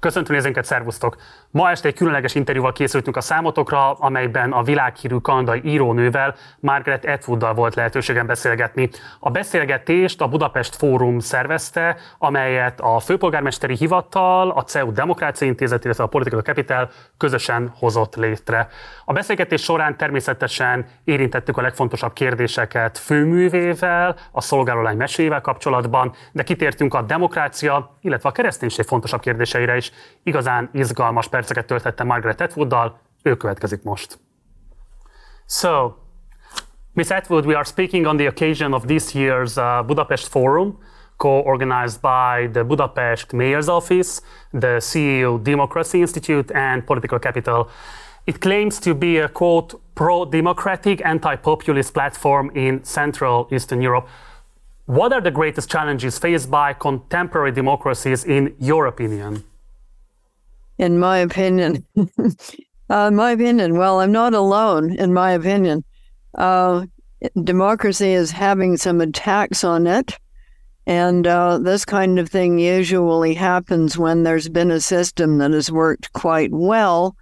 Köszöntő nézőnket, szervusztok! Ma este egy különleges interjúval készültünk a számotokra, amelyben a világhírű kanadai írónővel, Margaret Atwooddal volt lehetőségem beszélgetni. A beszélgetést a Budapest Fórum szervezte, amelyet a Főpolgármesteri Hivatal, a CEU Demokrácia Intézet, illetve a Political Capital közösen hozott létre. A beszélgetés során természetesen érintettük a legfontosabb kérdéseket főművével, a szolgálólány mesével kapcsolatban, de kitértünk a demokrácia, illetve a kereszténység fontosabb kérdéseire is. Igazán izgalmas perceket töltette Margaret Atwooddal, ő következik most. So, Miss Atwood, we are speaking on the occasion of this year's uh, Budapest Forum, co-organized by the Budapest Mayor's Office, the CEO Democracy Institute, and Political Capital. It claims to be a quote pro-democratic, anti-populist platform in Central Eastern Europe. What are the greatest challenges faced by contemporary democracies in your opinion? In my opinion, uh, my opinion, well, I'm not alone in my opinion. Uh, democracy is having some attacks on it. And uh, this kind of thing usually happens when there's been a system that has worked quite well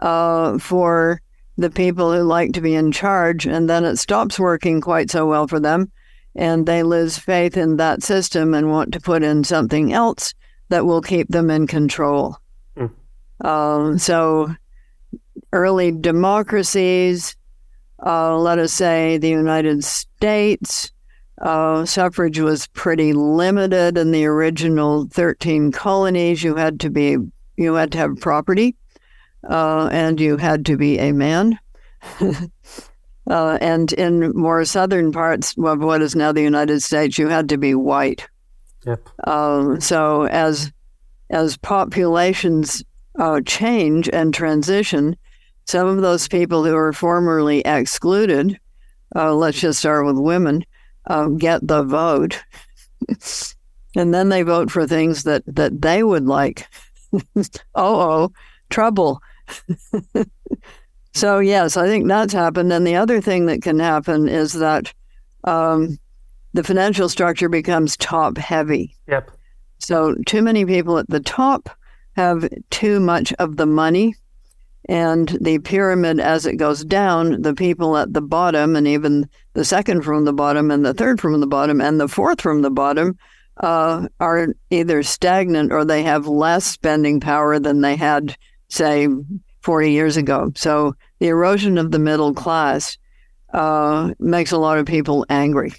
uh, for the people who like to be in charge, and then it stops working quite so well for them and they lose faith in that system and want to put in something else that will keep them in control. Um, so, early democracies, uh, let us say the United States, uh, suffrage was pretty limited in the original 13 colonies. You had to be, you had to have property, uh, and you had to be a man. Uh, and in more southern parts of what is now the United States, you had to be white. Yep. Uh, so as as populations uh, change and transition, some of those people who were formerly excluded, uh, let's just start with women, uh, get the vote, and then they vote for things that that they would like. oh, oh, trouble. So, yes, I think that's happened. And the other thing that can happen is that um, the financial structure becomes top heavy. Yep. So, too many people at the top have too much of the money. And the pyramid, as it goes down, the people at the bottom, and even the second from the bottom, and the third from the bottom, and the fourth from the bottom, uh, are either stagnant or they have less spending power than they had, say, 40 years ago. So the erosion of the middle class uh, makes a lot of people angry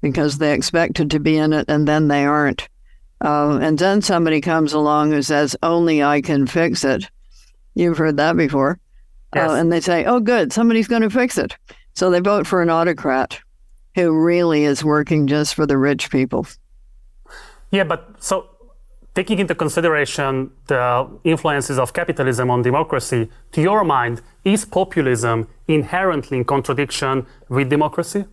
because they expected to be in it and then they aren't. Uh, and then somebody comes along who says, Only I can fix it. You've heard that before. Uh, yes. Uh, and they say, Oh, good, somebody's going to fix it. So they vote for an autocrat who really is working just for the rich people. Yeah, but so taking into consideration the influences of capitalism on democracy, to your mind, is populism inherently in contradiction with democracy?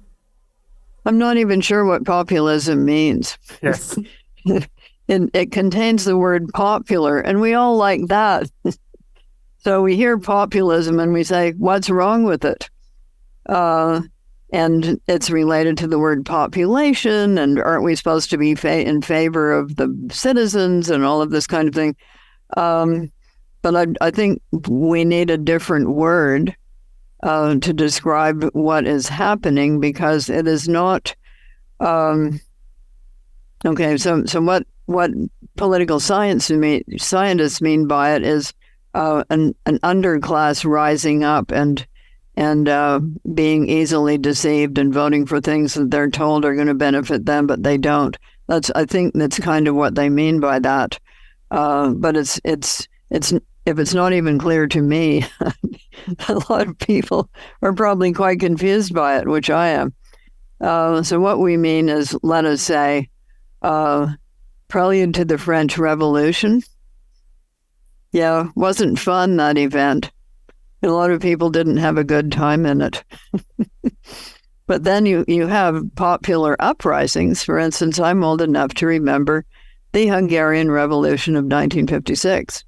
I'm not even sure what populism means. Yes. it, it contains the word popular, and we all like that. so we hear populism and we say, what's wrong with it? Uh, and it's related to the word population and aren't we supposed to be fa- in favor of the citizens and all of this kind of thing um, but I, I, think we need a different word uh, to describe what is happening because it is not um, okay so so what what political science mean, scientists mean by it is uh, an, an underclass rising up and and uh, being easily deceived and voting for things that they're told are going to benefit them, but they don't. That's I think that's kind of what they mean by that. Uh, but it's it's it's if it's not even clear to me, a lot of people are probably quite confused by it, which I am. Uh, so what we mean is, let us say, uh, prelude to the French Revolution. Yeah, wasn't fun that event a lot of people didn't have a good time in it. but then you, you have popular uprisings. For instance, I'm old enough to remember the Hungarian Revolution of 1956,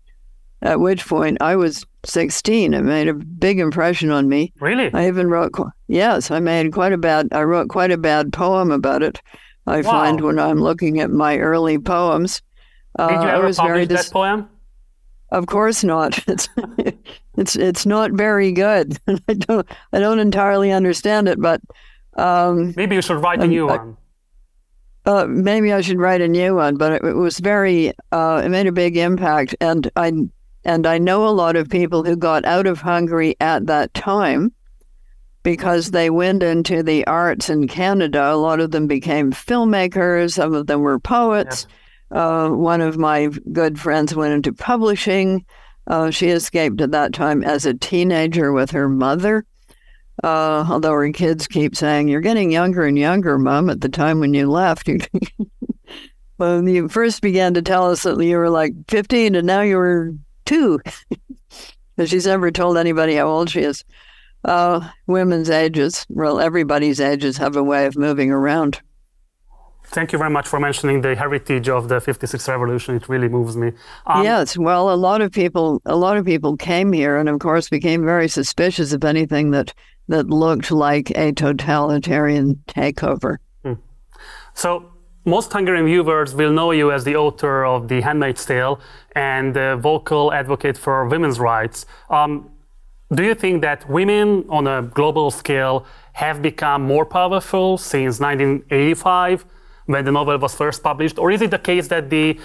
at which point I was 16. It made a big impression on me. Really? I even wrote, yes, I made quite a bad, I wrote quite a bad poem about it. I wow. find when I'm looking at my early poems. Did you uh, ever publish dis- that poem? Of course not. It's it's it's not very good. I don't I don't entirely understand it, but um, maybe you should write a new one. Uh, maybe I should write a new one, but it, it was very uh, it made a big impact, and I and I know a lot of people who got out of Hungary at that time because they went into the arts in Canada. A lot of them became filmmakers. Some of them were poets. Uh, one of my good friends went into publishing. Uh, she escaped at that time as a teenager with her mother. Uh, although her kids keep saying, You're getting younger and younger, Mom, at the time when you left. when you first began to tell us that you were like 15 and now you were two. Because she's never told anybody how old she is. Uh, women's ages, well, everybody's ages have a way of moving around. Thank you very much for mentioning the heritage of the 56 revolution. It really moves me. Um, yes, well, a lot of people, a lot of people came here, and of course, became very suspicious of anything that that looked like a totalitarian takeover. Hmm. So, most Hungarian viewers will know you as the author of The Handmaid's Tale and the vocal advocate for women's rights. Um, do you think that women on a global scale have become more powerful since 1985? when the novel was first published? Or is it the case that the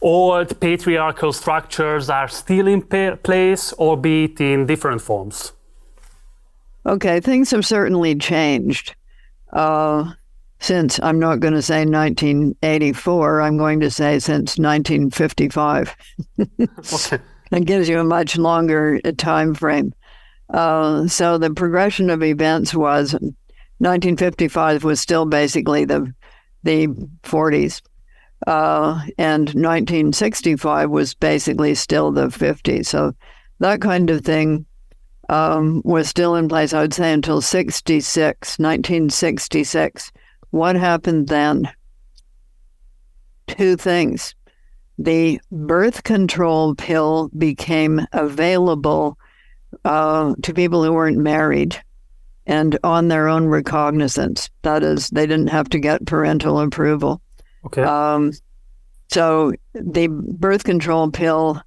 old patriarchal structures are still in place, albeit in different forms? Okay, things have certainly changed. Uh, since I'm not going to say 1984, I'm going to say since 1955. okay. That gives you a much longer uh, time frame. Uh, so the progression of events was 1955 was still basically the the 40s. Uh, and 1965 was basically still the 50s. So that kind of thing um, was still in place, I would say, until 66, 1966. What happened then? Two things. The birth control pill became available uh, to people who weren't married and on their own recognizance. That is, they didn't have to get parental approval. Okay. Um, so the birth control pill,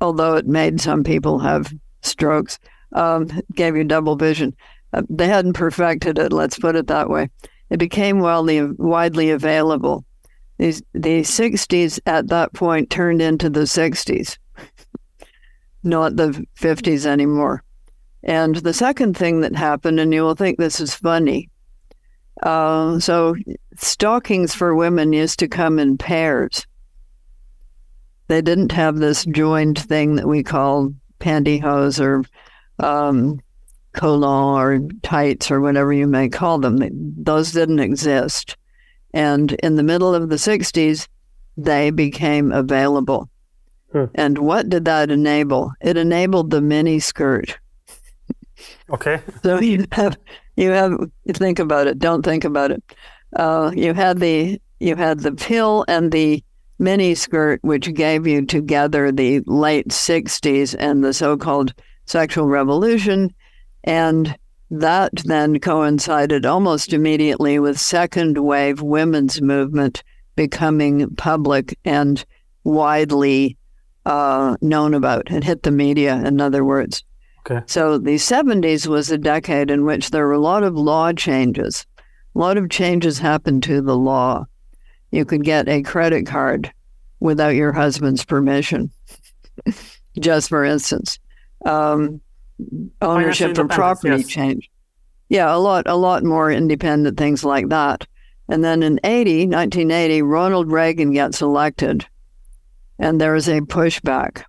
although it made some people have strokes, um, gave you double vision. Uh, they hadn't perfected it. Let's put it that way. It became widely widely available. The '60s at that point turned into the '60s, not the '50s anymore. And the second thing that happened, and you will think this is funny. Uh, so, stockings for women used to come in pairs. They didn't have this joined thing that we call pantyhose or um, or tights or whatever you may call them. Those didn't exist. And in the middle of the 60s, they became available. Hmm. And what did that enable? It enabled the mini skirt. Okay. So you have you have you think about it. Don't think about it. Uh, you had the you had the pill and the mini skirt, which gave you together the late '60s and the so-called sexual revolution, and that then coincided almost immediately with second wave women's movement becoming public and widely uh, known about. It hit the media, in other words. Okay. So the 70s was a decade in which there were a lot of law changes. A lot of changes happened to the law. You could get a credit card without your husband's permission, just for instance. Um, ownership of property yes. changed. Yeah, a lot, a lot more independent things like that. And then in 80, 1980, Ronald Reagan gets elected, and there is a pushback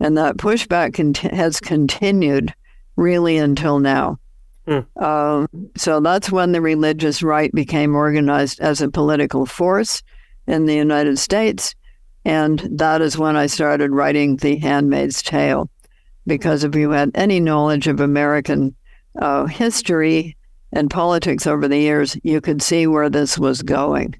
and that pushback cont- has continued really until now. Mm. Uh, so that's when the religious right became organized as a political force in the United States. And that is when I started writing The Handmaid's Tale. Because if you had any knowledge of American uh, history and politics over the years, you could see where this was going.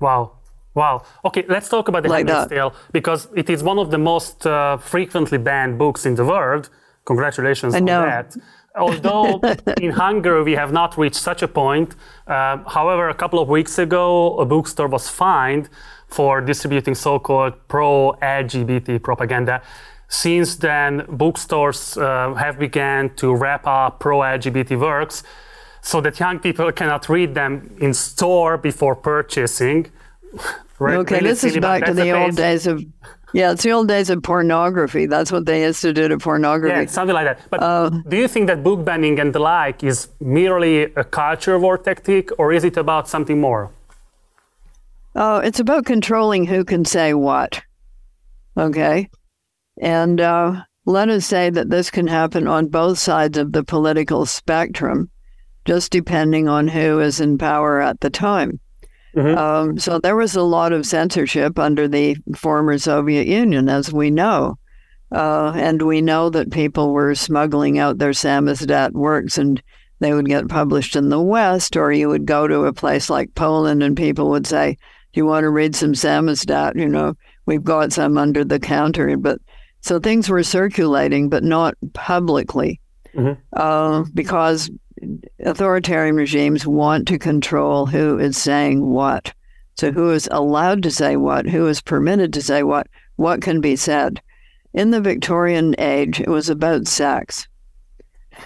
Wow. Wow. Okay, let's talk about the like Handmaid's Tale because it is one of the most uh, frequently banned books in the world. Congratulations on that. Although in Hungary we have not reached such a point. Uh, however, a couple of weeks ago, a bookstore was fined for distributing so-called pro-LGBT propaganda. Since then, bookstores uh, have begun to wrap up pro-LGBT works so that young people cannot read them in store before purchasing. okay, really this is back to the, old days of yeah, it's the old days of pornography. That's what they used to do to pornography. Yeah, something like that. But uh, do you think that book banning and the like is merely a culture war tactic, or is it about something more? Oh, it's about controlling who can say what. Okay. And uh, let us say that this can happen on both sides of the political spectrum, just depending on who is in power at the time. Mm-hmm. Um, so there was a lot of censorship under the former Soviet Union, as we know. Uh, and we know that people were smuggling out their samizdat works and they would get published in the West, or you would go to a place like Poland and people would say, Do you want to read some samizdat? You know, we've got some under the counter. But so things were circulating, but not publicly. Mm-hmm. Uh, because authoritarian regimes want to control who is saying what. So, who is allowed to say what, who is permitted to say what, what can be said. In the Victorian age, it was about sex.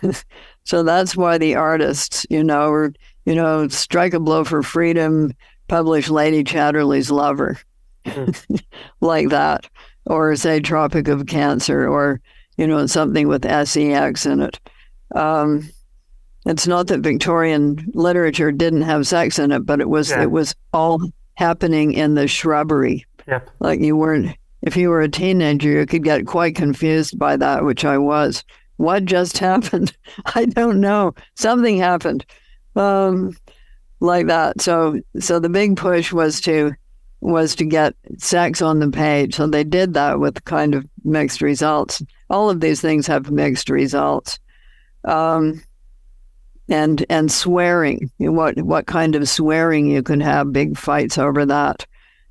so that's why the artists, you know, were, you know, strike a blow for freedom, publish Lady Chatterley's Lover, mm. like that, or say Tropic of Cancer, or, you know, something with sex in it. Um, it's not that Victorian literature didn't have sex in it, but it was yeah. it was all happening in the shrubbery. Yep. Like you weren't if you were a teenager, you could get quite confused by that, which I was. What just happened? I don't know. Something happened. Um, like that. So so the big push was to was to get sex on the page. So they did that with kind of mixed results. All of these things have mixed results. Um, and and swearing. What what kind of swearing you can have? Big fights over that,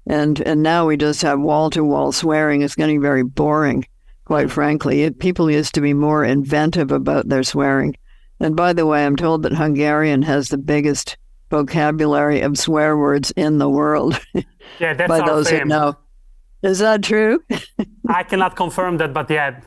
and and now we just have wall to wall swearing. It's getting very boring, quite frankly. It, people used to be more inventive about their swearing. And by the way, I'm told that Hungarian has the biggest vocabulary of swear words in the world. Yeah, that's by those fame. who know. Is that true? I cannot confirm that, but yeah,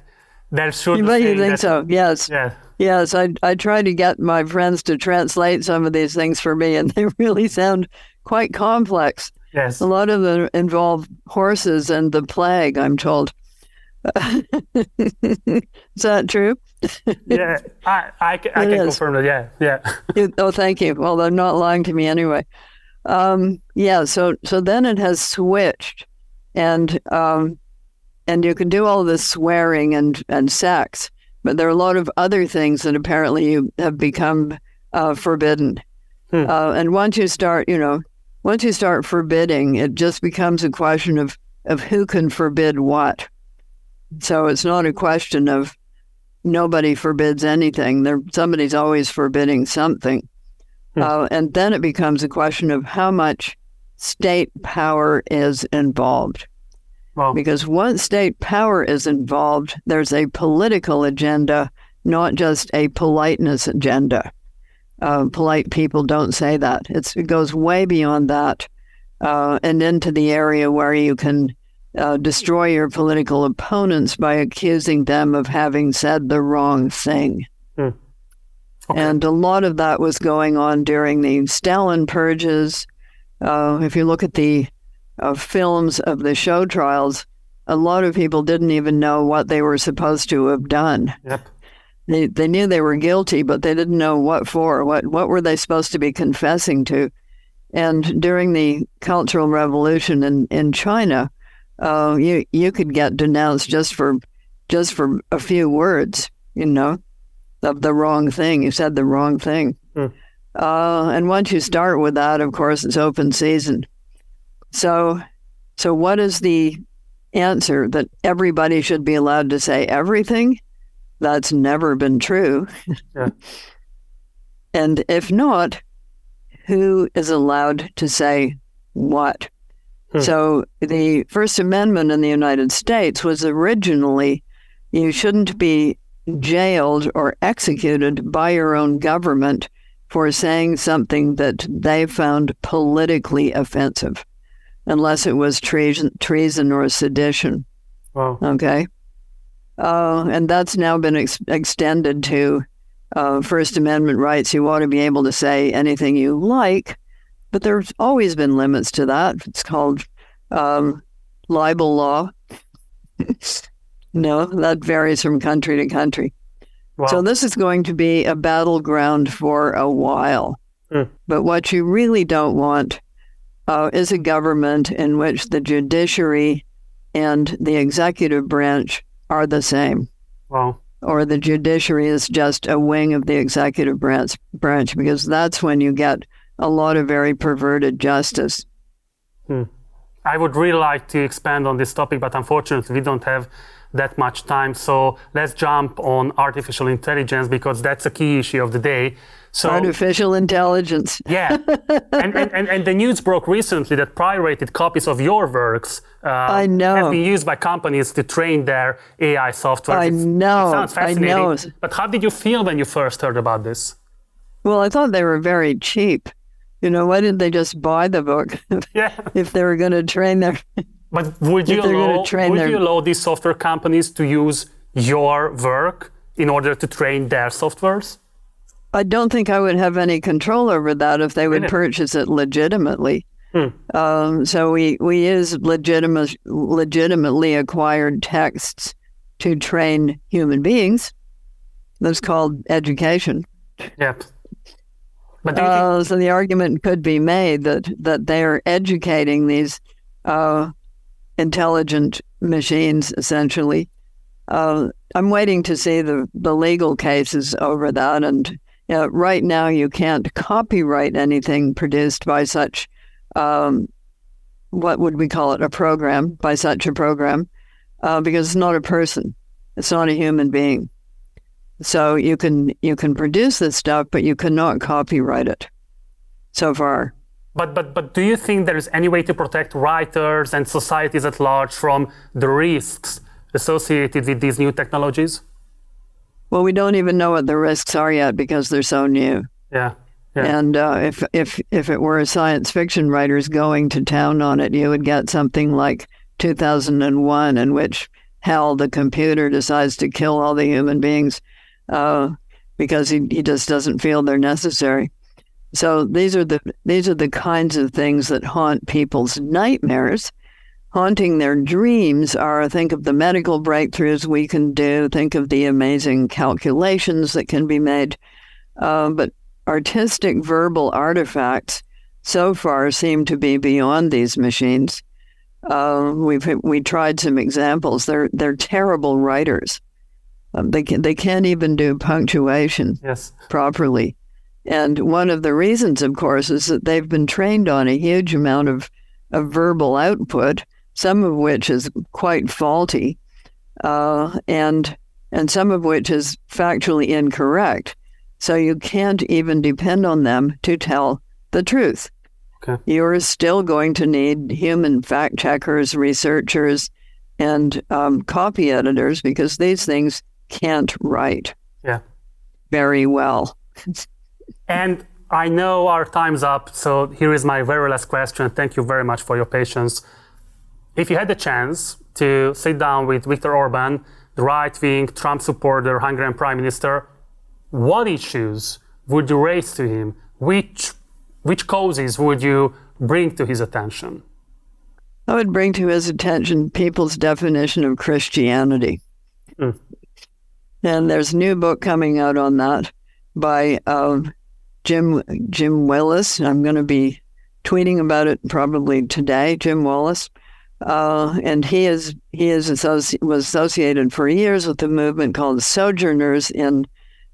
there's sure. But you think that, so? Yes. Yeah. Yes, I I try to get my friends to translate some of these things for me, and they really sound quite complex. Yes, a lot of them involve horses and the plague. I'm told. Is that true? yeah, I I, I can is. confirm that. Yeah, yeah. oh, thank you. Well, they're not lying to me anyway. Um, yeah. So so then it has switched, and um, and you can do all this swearing and and sex but there are a lot of other things that apparently you have become uh, forbidden. Hmm. Uh, and once you start, you know, once you start forbidding, it just becomes a question of of who can forbid what. So it's not a question of nobody forbids anything. There, somebody's always forbidding something. Hmm. Uh, and then it becomes a question of how much state power is involved. Wow. Because once state power is involved, there's a political agenda, not just a politeness agenda. Uh, polite people don't say that. It's, it goes way beyond that uh, and into the area where you can uh, destroy your political opponents by accusing them of having said the wrong thing. Hmm. Okay. And a lot of that was going on during the Stalin purges. Uh, if you look at the of films of the show trials, a lot of people didn't even know what they were supposed to have done. Yep. They, they knew they were guilty, but they didn't know what for. What what were they supposed to be confessing to? And during the Cultural Revolution in, in China, uh, you you could get denounced just for just for a few words, you know, of the wrong thing. You said the wrong thing. Mm. Uh, and once you start with that, of course, it's open season. So, so what is the answer that everybody should be allowed to say everything? That's never been true. Yeah. and if not, who is allowed to say what? Hmm. So the First Amendment in the United States was originally you shouldn't be jailed or executed by your own government for saying something that they found politically offensive. unless it was treason, treason or sedition. Wow. Okay. Uh, and that's now been ex- extended to uh, First Amendment rights. You ought to be able to say anything you like, but there's always been limits to that. It's called um, libel law. no, that varies from country to country. Wow. So this is going to be a battleground for a while. Mm. But what you really don't want uh, is a government in which the judiciary and the executive branch are the same, wow. or the judiciary is just a wing of the executive branch, branch because that's when you get a lot of very perverted justice. I would really like to expand on this topic, but unfortunately, we don't have that much time. So let's jump on artificial intelligence because that's a key issue of the day. So, Artificial intelligence. yeah. and, and, and, and the news broke recently that pirated copies of your works uh, I know. have been used by companies to train their AI software. I It's- know, It sounds I know. But how did you feel when you first heard about this? Well, I thought they were very cheap. You know, why didn't they just buy the book Yeah. if they were going to train their? But would you If they're gonna allow, train would their- you allow these software companies to use your work in order to train their softwares? I don't think I would have any control over that if they would Really? purchase it legitimately. Hmm. Um, so we we use legitimate, legitimately acquired texts to train human beings. That's called education. Yep. But Uh, so the argument could be made that that they are educating these uh, intelligent machines essentially. Uh, I'm waiting to see the, the legal cases over that, and right now you can't copyright anything produced by such um, what would we call it a program by such a program uh, because it's not a person, it's not a human being. So you can you can produce this stuff, but you cannot copyright it. So far, but, but, but do you think there is any way to protect writers and societies at large from the risks associated with these new technologies? well, we don't even know what the risks are yet because they're so new. Yeah. Yeah. And uh, if if if it were a science fiction writers going to town on it, you would get something like 2001, in which HAL the computer, decides to kill all the human beings uh, because he, he just doesn't feel they're necessary. So these are the these are the kinds of things that haunt people's nightmares. Haunting their dreams are think of the medical breakthroughs we can do, think of the amazing calculations that can be made. Uh, but artistic verbal artifacts so far seem to be beyond these machines. Uh, we've we tried some examples. They're they're terrible writers. Um, they can, they can't even do punctuation yes. properly. And one of the reasons, of course, is that they've been trained on a huge amount of, of verbal output, some of which is quite faulty, uh, and and some of which is factually incorrect. So you can't even depend on them to tell the truth. Okay. You're still going to need human fact checkers, researchers, and um, copy editors because these things can't write Yeah. very well. And I know our time's up, so here is my very last question. Thank you very much for your patience. If you had the chance to sit down with Viktor Orban, the right wing Trump supporter, Hungarian prime minister, what issues would you raise to him? Which, which causes would you bring to his attention? I would bring to his attention people's definition of Christianity. Mm. And there's a new book coming out on that by um, Jim Jim Wallis. I'm going to be tweeting about it probably today. Jim Wallis, uh, and he is he is associ- was associated for years with a movement called Sojourners in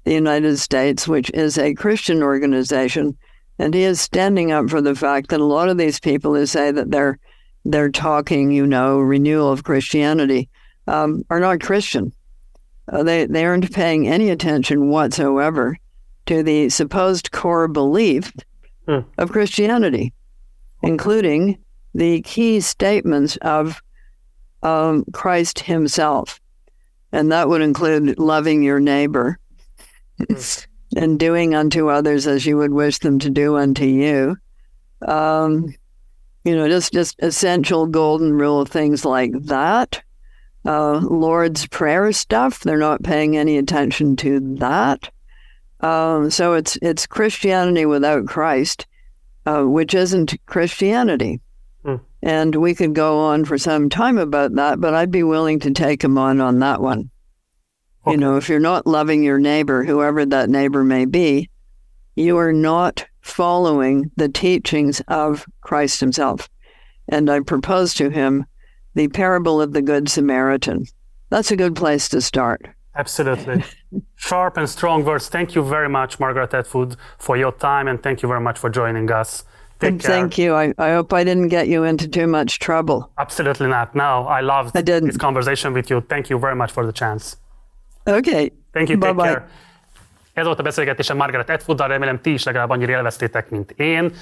the United States, which is a Christian organization, and he is standing up for the fact that a lot of these people who say that they're they're talking, you know, renewal of Christianity, um, are not Christian. Uh, they they aren't paying any attention whatsoever to the supposed core belief Hmm. of Christianity, including the key statements of um, Christ Himself, and that would include loving your neighbor and doing unto others as you would wish them to do unto you. Um, You know, just just essential golden rule things like that. Uh, Lord's prayer stuff. They're not paying any attention to that. Um, so it's it's Christianity without Christ, uh, which isn't Christianity. Hmm. And we could go on for some time about that, but I'd be willing to take him on on that one. Okay. You know, if you're not loving your neighbor, whoever that neighbor may be, you are not following the teachings of Christ himself. And I proposed to him the parable of the Good Samaritan. That's a good place to start. Absolutely. Sharp and strong words. Thank you very much, Margaret Atwood, for your time, and thank you very much for joining us. Take care. Thank you. I, I hope I didn't get you into too much trouble. Absolutely not. No, I loved I didn't. this conversation with you. Thank you very much for the chance. Okay. Thank you. Take Bye-bye. care. Ez volt a beszélgetésem Margaret Atwooddal, remélem ti is legalább annyira élveztétek, mint én.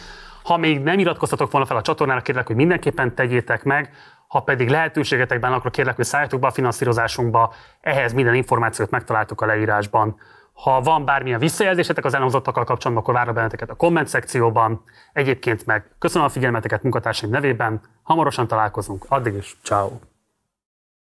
Ha még nem iratkoztatok volna fel a csatornára, kérlek, hogy mindenképpen tegyétek meg. Ha pedig lehetőségetekben, akkor kérlek, hogy szálljatok be a finanszírozásunkba. Ehhez minden információt megtaláltok a leírásban. Ha van bármilyen visszajelzésetek az elhangzottakkal kapcsolatban, akkor várok benneteket a komment szekcióban. Egyébként meg köszönöm a figyelmeteket munkatársaim nevében. Hamarosan találkozunk. Addig is, ciao.